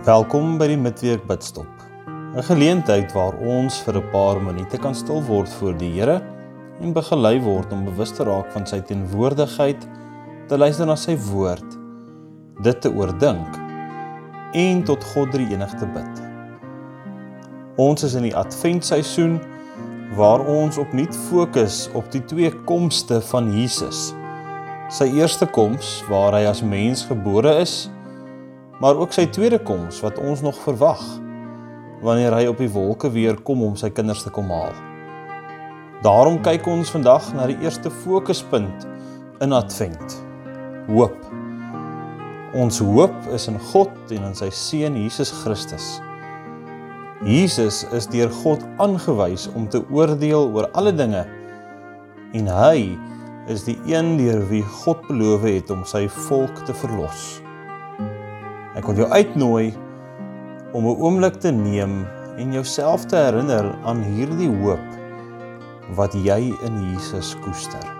Welkom by die Midweek Bidstop. 'n Geleentheid waar ons vir 'n paar minute kan stil word voor die Here en begelei word om bewus te raak van sy teenwoordigheid, te luister na sy woord, dit te oordink en tot God drie enig te bid. Ons is in die Adventseisoen waar ons opnuut fokus op die twee komste van Jesus. Sy eerste koms waar hy as mens gebore is maar ook sy tweede koms wat ons nog verwag wanneer hy op die wolke weer kom om sy kinders te kom haal. Daarom kyk ons vandag na die eerste fokuspunt in Advent. Hoop. Ons hoop is in God en in sy seun Jesus Christus. Jesus is deur God aangewys om te oordeel oor alle dinge en hy is die een deur wie God beloof het om sy volk te verlos. Ek wil jou uitnooi om 'n oomblik te neem en jouself te herinner aan hierdie hoop wat jy in Jesus koester.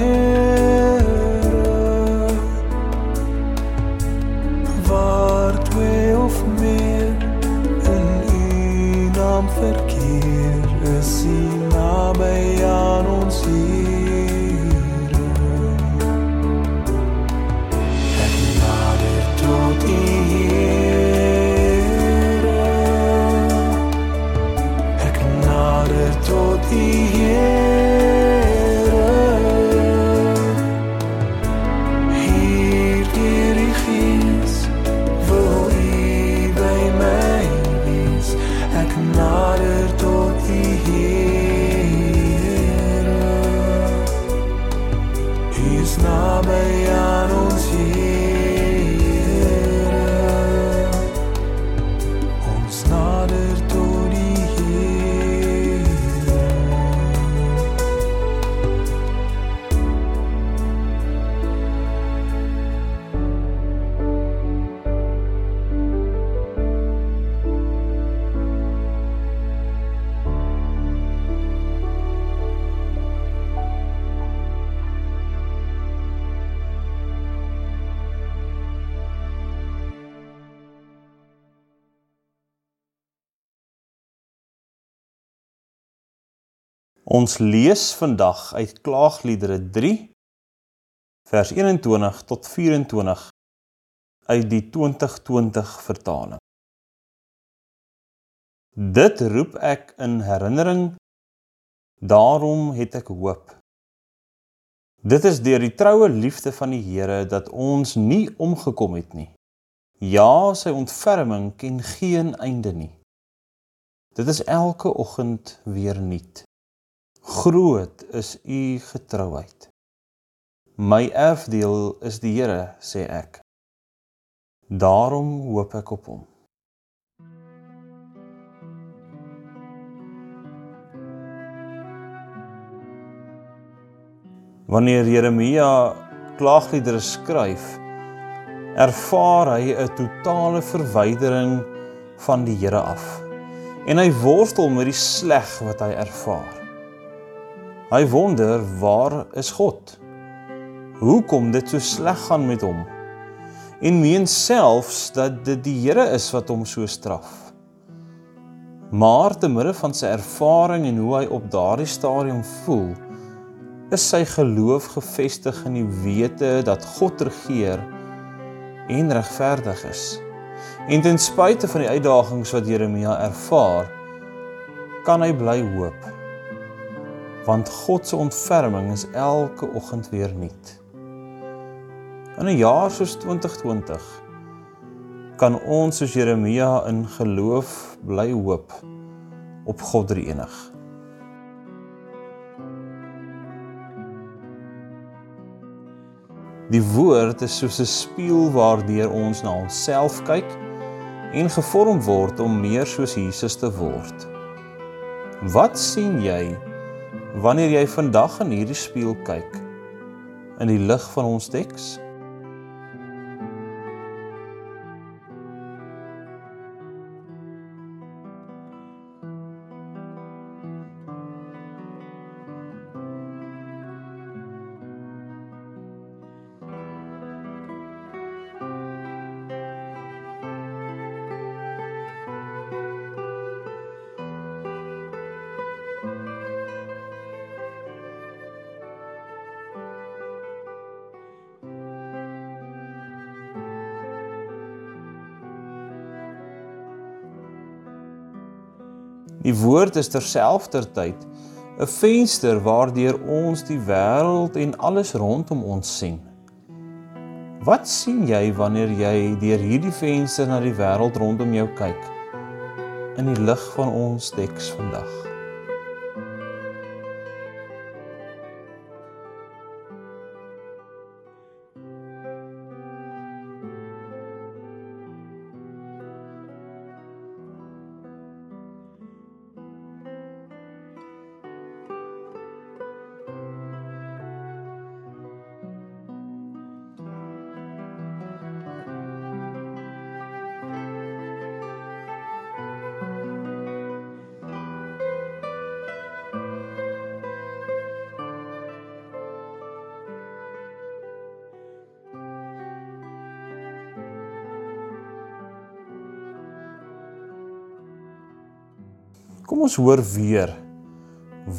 ons lees vandag uit Klaagliedere 3 vers 21 tot 24 uit die 2020 vertaling. Dit roep ek in herinnering, daarom het ek hoop. Dit is deur die troue liefde van die Here dat ons nie omgekom het nie. Ja, sy ontferming ken geen einde nie. Dit is elke oggend weer nuut. Groot is u getrouheid. My erfdeel is die Here, sê ek. Daarom hoop ek op hom. Wanneer Jeremia klaagliedere skryf, ervaar hy 'n totale verwydering van die Here af. En hy worstel met die sleg wat hy ervaar. Hy wonder, waar is God? Hoekom dit so sleg gaan met hom? En meen selfs dat dit die Here is wat hom so straf. Maar te midde van sy ervaring en hoe hy op daardie stadium voel, is sy geloof gefestig in die wete dat God regeer en regverdig is. En ten spyte van die uitdagings wat Jeremia ervaar, kan hy bly hoop. Want God se ontferming is elke oggend weer nuut. In 'n jaar soos 2020 kan ons soos Jeremia in geloof bly hoop op God drie enig. Die woord is soos 'n spieël waardeur ons na onsself kyk en gevorm word om meer soos Jesus te word. Wat sien jy wanneer jy vandag in hierdie spieël kyk in die lig van ons teks? Die woord is terselfdertyd 'n venster waardeur ons die wêreld en alles rondom ons sien. Wat sien jy wanneer jy deur hierdie venster na die wêreld rondom jou kyk? In die lig van ons teks vandag. Kom ons hoor weer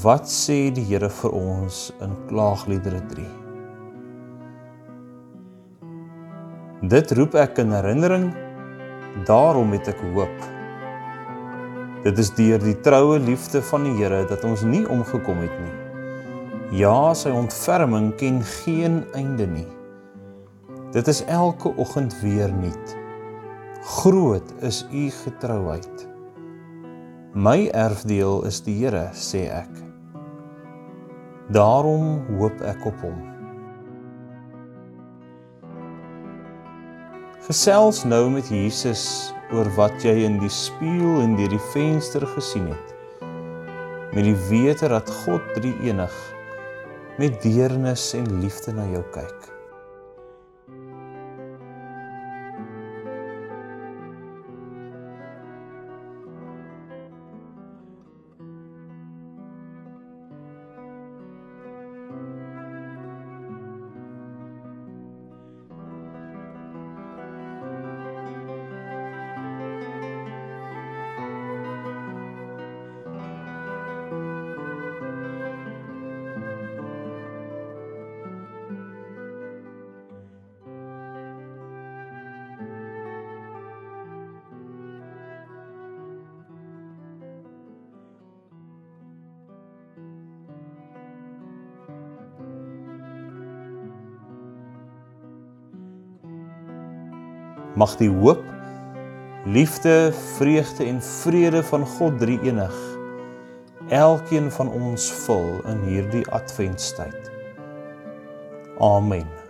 wat sê die Here vir ons in Klaagliedere 3. Dit roep ek in herinnering, daarom het ek hoop. Dit is deur die troue liefde van die Here dat ons nie omgekom het nie. Ja, sy ontferming ken geen einde nie. Dit is elke oggend weer nuut. Groot is u getrouheid. My erfdeel is die Here, sê ek. Daarom hoop ek op hom. Gesels nou met Jesus oor wat jy in die spieël en deur die venster gesien het. Met die wete dat God drie enig met deernis en liefde na jou kyk. Mag die hoop, liefde, vreugde en vrede van God Drie-enig elkeen van ons vul in hierdie adventstyd. Amen.